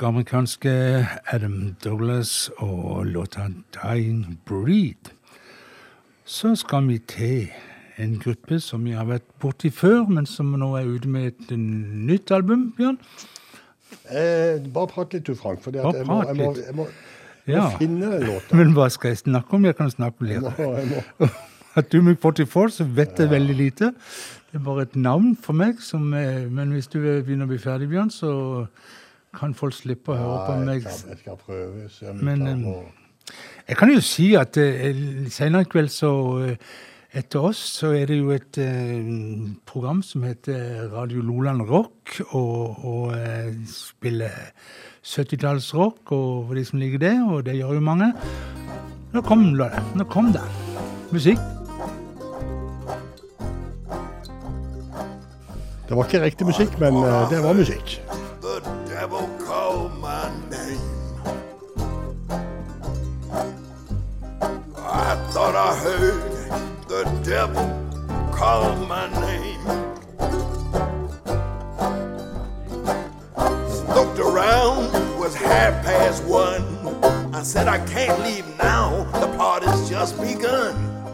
Norsk-amerikanske Adam Douglas og låta 'Dying Breed'. Så skal vi til en gruppe som vi har vært borti før, men som nå er ute med et nytt album, Bjørn.
Eh, bare prat litt, du, Frank. For jeg, må- jeg, må- jeg må, jeg må finne den låta. [LAUGHS]
Men hva skal jeg snakke om? Jeg kan snakke om
må. [LAUGHS]
At du med 44, så vet jeg veldig lite. Det er bare et navn for meg. Som, eh, men hvis du begynner å bli ferdig, Bjørn, så kan folk slippe å høre på meg.
jeg, skal, jeg skal prøve. Se om
Men, Jeg kan jo si at uh, senere i kveld så uh, Etter oss så er det jo et eh, program som heter Radio Loland Rock, og, og eh, spiller 70-tallsrock og for de som liker det, og det gjør jo mange. Nå kom. Nå kom det. Musikk.
Det var ikke riktig musikk, men eh, det var musikk.
Devil called my name. I thought I heard the devil call my name. Looked around, it was half past one. I said, I can't leave now, the party's just begun.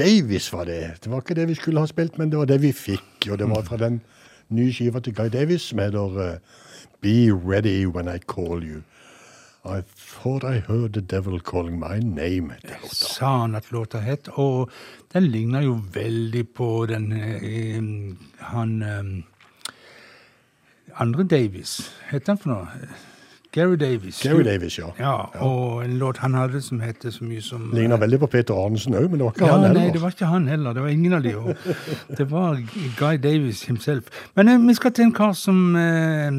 Davis var det. Det var ikke det vi skulle ha spilt, men det var det vi fikk. Og det var fra den nye skiva til Guy Davis som heter eh, Be Ready When I Call You. I thought I heard the devil calling my name.
Sa han at låta het, og den ligner jo veldig på den eh, Han eh, andre Davis, heter han for noe? Gary Davis.
Gary Davis, ja.
Ja, og en låt han hadde som heter så mye som
Ligner veldig på Peter Arnesen òg, men det var ikke
ja,
han
Nei, det var ikke han heller. Det var ingen av de. Og [LAUGHS] det var Guy Davis himself. Men eh, vi skal til en kar som eh,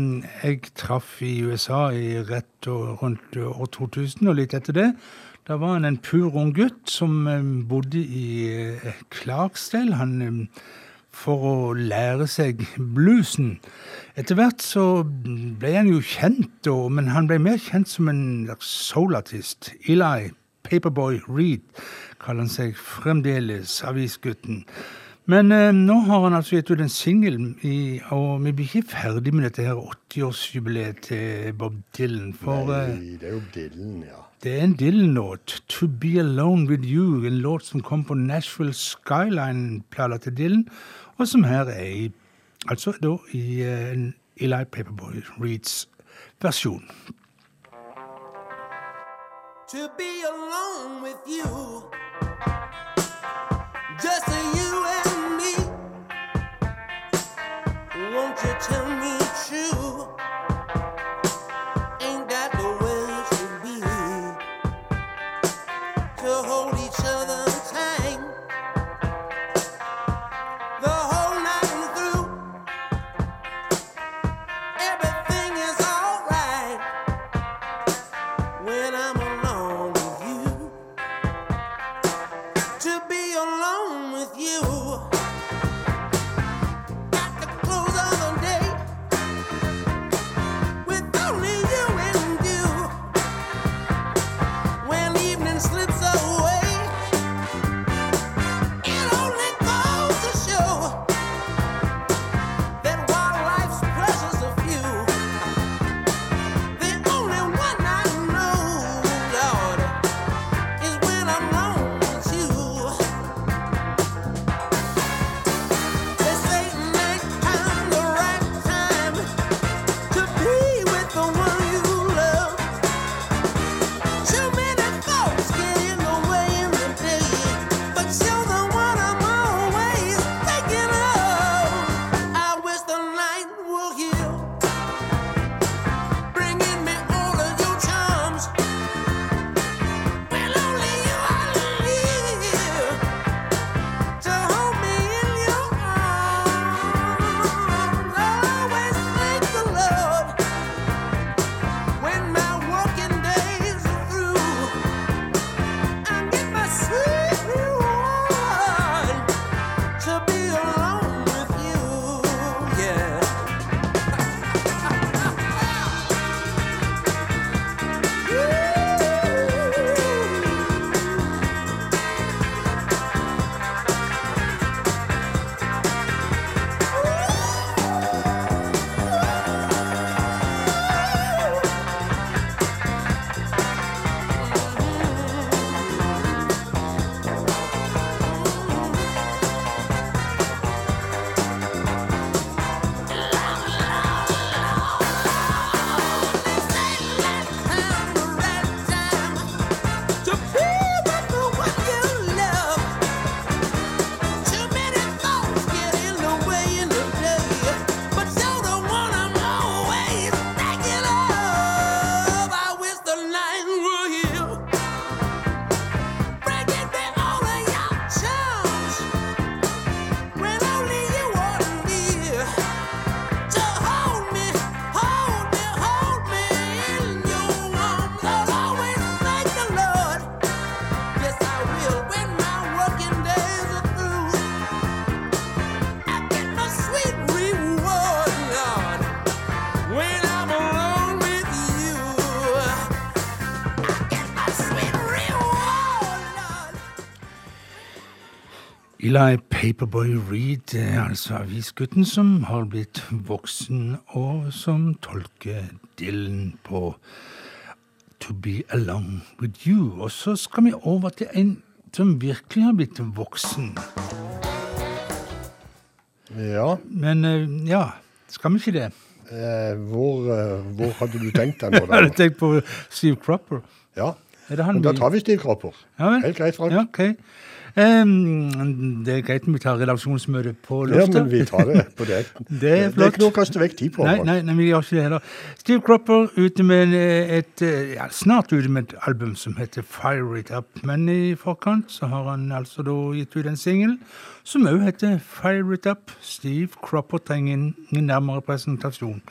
jeg traff i USA i rett og rundt år 2000 og litt etter det. Da var han en pur ung gutt som eh, bodde i eh, Clarksdale. Han eh, for å lære seg bluesen. Etter hvert så ble han jo kjent, men han ble mer kjent som en soulartist. Eli Paperboy Reed kaller han seg fremdeles, avisgutten. Men eh, nå har han altså gitt ut en singel, og vi blir ikke ferdig med dette her 80-årsjubileet til Bob Dylan. For eh,
Nei, det er jo Dylan, ja.
det er en Dylan-låt, 'To Be Alone With You', en låt som kom på Nashville Skyline-plata til Dylan, og som her er i, altså da i eh, en Eli Paperboy Reeds versjon.
to be alone with you. Just you and me. Won't you tell me
Paperboy Reed er altså avisgutten som har blitt voksen, og som tolker Dylan på To Be Along With You. Og så skal vi over til en som virkelig har blitt voksen.
Ja.
Men eh, ja, skal vi ikke det?
Eh, hvor, eh, hvor hadde du tenkt deg nå, [LAUGHS]
Jeg hadde tenkt på Steve Cropper.
Ja. Men da tar vi Steve Cropper.
Ja.
Helt greit, Frank.
Ja, ok. Em, det er greit om vi tar redaksjonsmøte på
Ja, men vi tar det på det. [LAUGHS]
Det er
Det er ikke noe å kaste vekk tid på.
Nei, nei, nei, vi gjør ikke det heller. Steve Cropper ute med et, eh, ja, snart ute med et album som heter Fire It Up. Men i forkant så har han altså da gitt ut en singel som òg heter Fire It Up. Steve Cropper trenger ingen nærmere presentasjon.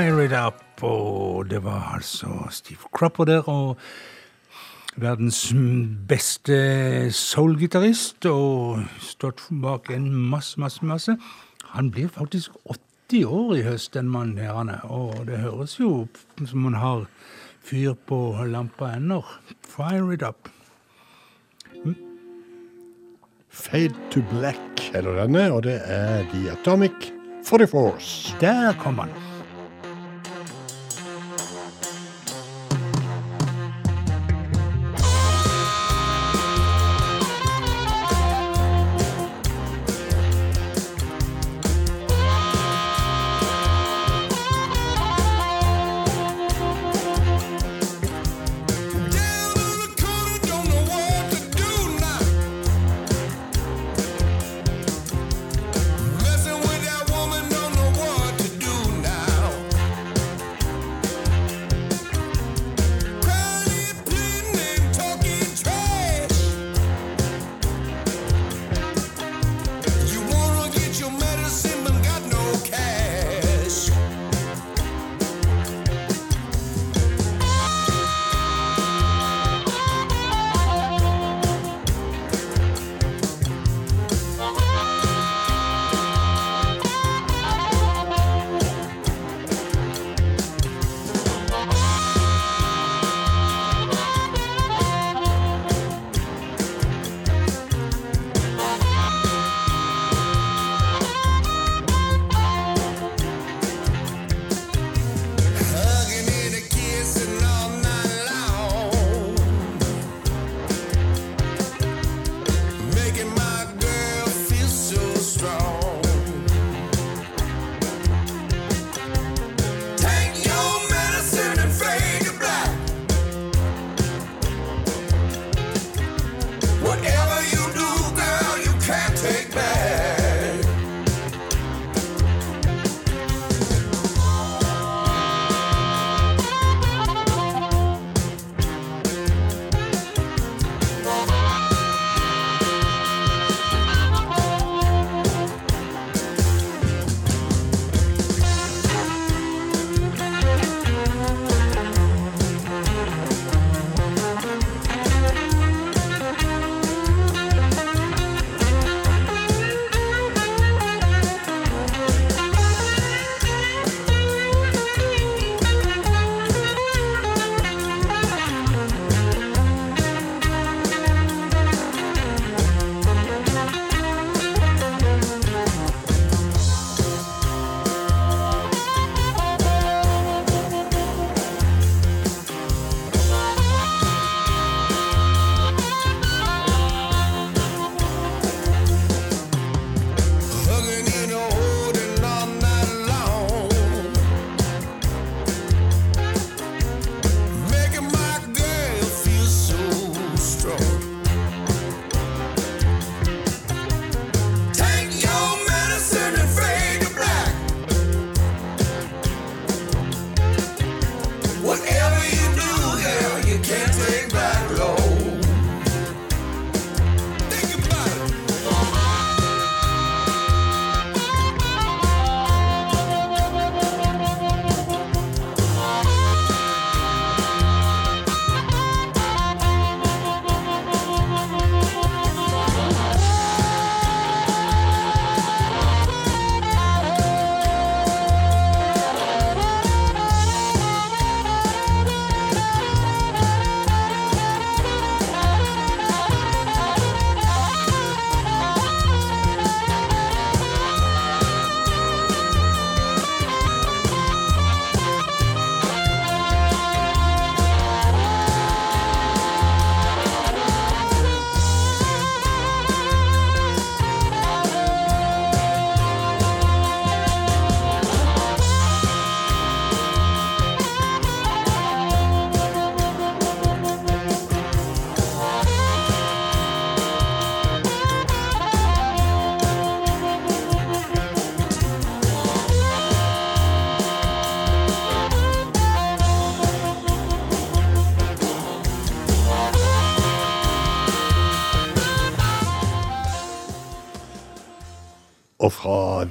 Fire It Up,
og det var altså Steve Cropper der, og verdens beste soul-gitarist, og stått bak en masse, masse, masse. Han blir faktisk 80 år i høst, den mannen her, han er, og det høres jo som han har fyr på lampa ennå. Fire It Up.
Fade to Black heter denne, og det er The Atomic 44s.
Der kom han.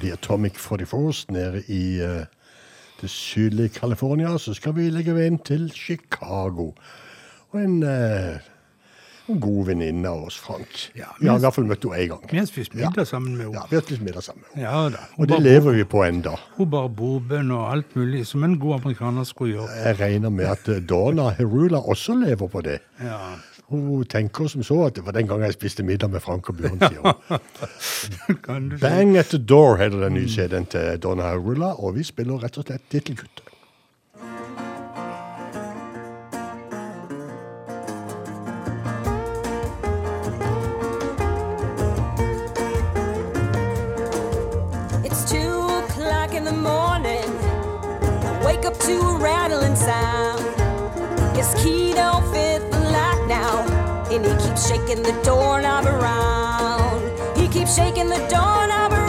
The Atomic 44s nede i uh, det sydlige California, så skal vi legge veien til Chicago. Og en, uh, en god venninne av oss, Frank.
Ja,
vi har i hvert fall møtt henne én gang.
Vi har spist middag sammen med henne.
Ja, vi har spist middag sammen. med henne.
Ja da.
Og det lever vi på enda.
Hun bar bobønn og alt mulig, som en god amerikaner skulle gjøre.
Jeg regner med at eh, Donna Herula også lever på det.
Ja.
Hun tenker som så at det var den gangen jeg spiste middag med Frank og Bjørn, sier. [LAUGHS] Bang at the Door heter den nye CD-en til Donna Herula, og vi spiller rett og slett tittelkuttet.
It's two o'clock in the morning. I wake up to a rattling sound. Keeps shaking the doorknob around. He keeps shaking the doorknob around.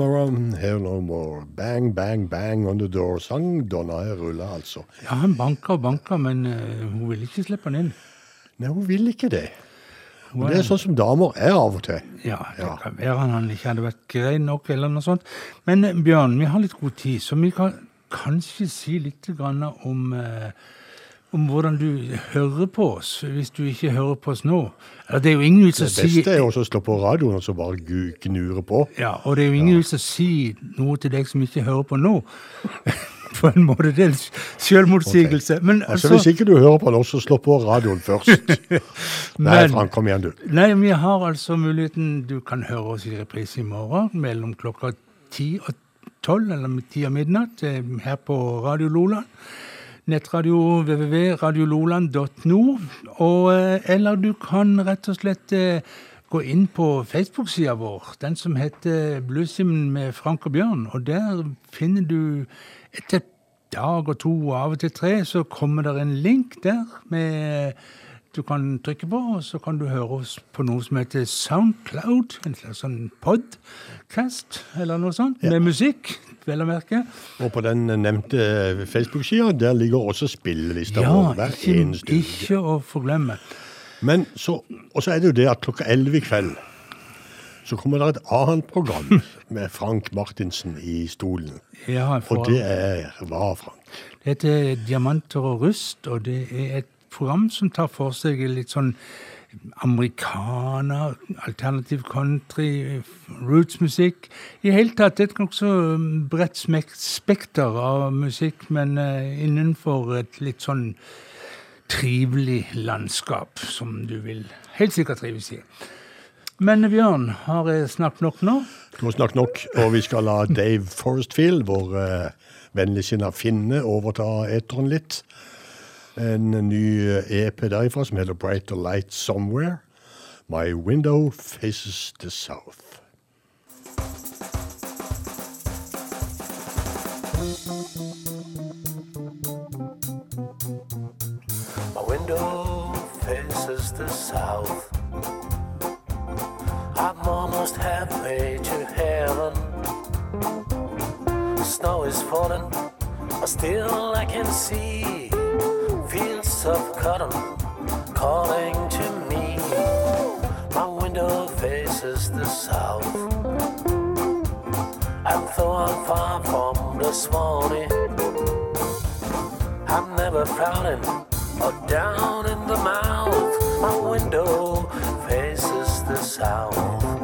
Around here no more.
Bang, bang, bang on the door. Sang Donna Rulla, altså.
Ja, han banka og banka, men uh, hun ville ikke slippe han inn.
Nei, hun vil ikke det.
Hun
Det er sånn som damer er av og til.
Ja, det kan være han, han ikke hadde vært grei nok, eller noe sånt. Men eh, Bjørn, vi har litt god tid, så vi kan kanskje si litt om, eh, om hvordan du hører på oss, hvis du ikke hører på oss nå. Det er jo ingen vits å
Det beste er jo å slå på radioen og så bare gnure på.
Ja, og det er jo ingen vits å si noe til deg som ikke hører på nå. [LAUGHS] På en måte, det er selvmotsigelse. Men
Altså, Hvis ikke du hører på nå, så slå på radioen først. [LAUGHS] Nei,
Men-
Frank, kom igjen, du.
Nei, vi har altså muligheten Du kan høre oss i reprise i morgen mellom klokka ti og tolv, eller ti og midnatt, eh, her på Radio Loland. Nettradio www.radiololand.no. Og, eh, eller du kan rett og slett eh, gå inn på Facebook-sida vår, den som heter Bluesimen med Frank og Bjørn. Og der finner du etter dag og to og av og til tre, så kommer det en link der med du kan trykke på, og så kan du høre oss på noe som heter Soundcloud, en slags sånn podcast, eller noe sånt, med musikk, vel å merke.
Og på den nevnte Facebook-sida, der ligger også spillelista
Ja,
vår hver
ikke,
eneste uke.
ikke å forglemme.
Men så, og så er det jo det at klokka 11 i kveld så kommer det et annet program [LAUGHS] med Frank Martinsen i stolen.
Ja,
Og det er hva, Frank?
Det heter Diamanter og rust, og det er et program som tar for seg litt sånn amerikaner, alternativ country, rootsmusikk. I hele tatt et nokså bredt spekter av musikk, men eh, innenfor et litt sånn trivelig landskap, som du vil helt sikkert trives i. Men Bjørn, har jeg snakket nok nå?
Du må snakke nok, og vi skal la Dave Forestfield, vår uh, vennligsinna finne, overta eteren litt. En ny EP derifra som heter Brighter Light Somewhere. My window faces the south.
My window faces the south. I'm almost halfway to heaven. Snow is falling, but still I can see of cotton calling to me. My window faces the south. And though I'm far from the swanee, I'm never frowning or down in the mouth. My window faces the south.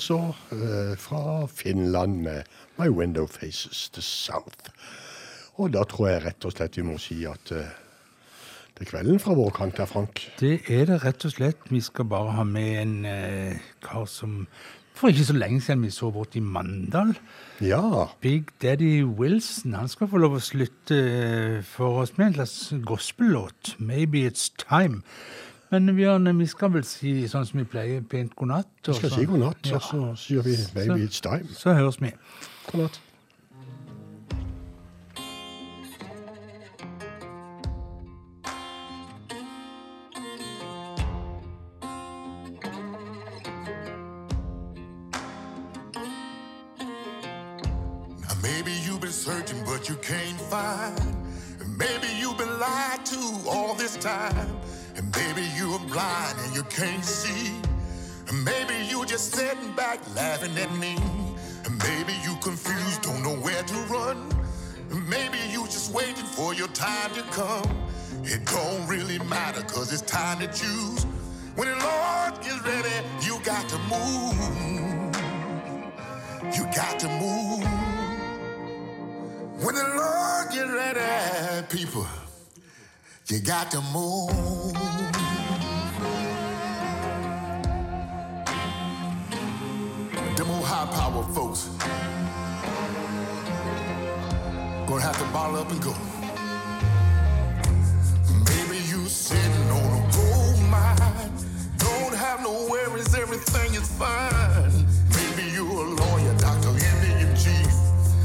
Altså, eh, fra Finland med My Window Faces the South. Og da tror jeg rett og slett vi må si at eh, det er kvelden fra vår kant her, Frank.
Det er det rett og slett. Vi skal bare ha med en eh, kar som For ikke så lenge siden vi så bort i Mandal.
Ja.
Big Daddy Wilson. Han skal få lov å slutte eh, for oss med en slags gospellåt. 'Maybe It's Time'. Men Bjørn, vi skal vel si sånn som vi pleier, pent god natt?
Vi skal si god natt, og så sier vi 'Maybe it's time'.
Så høres vi.
God natt.
Laughing at me. And maybe you confused, don't know where to run. Maybe you just waiting for your time to come. It don't really matter, cause it's time to choose. When the Lord gets ready, you got to move. You got to move. When the Lord gets ready, people, you got to move. High power folks gonna have to bottle up and go. Maybe you sitting on a gold mine, don't have no worries, everything is fine. Maybe you a lawyer, doctor, Indian chief.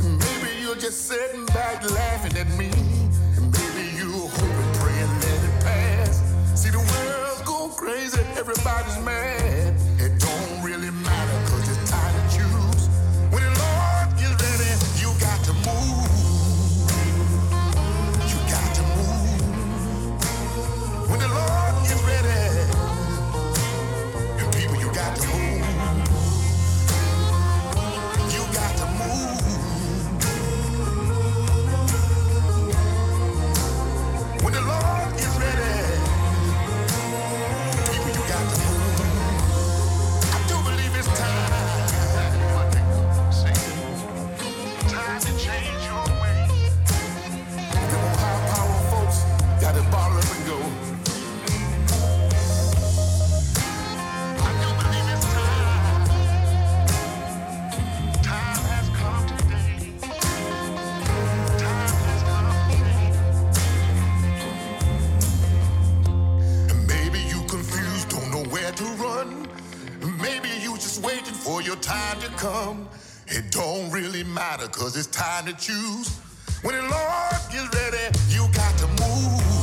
Maybe you're just sitting back laughing at me. Maybe you hoping, praying that it pass. See the world's go crazy, everybody's mad. Come. It don't really matter, cause it's time to choose. When the Lord gets ready, you got to move.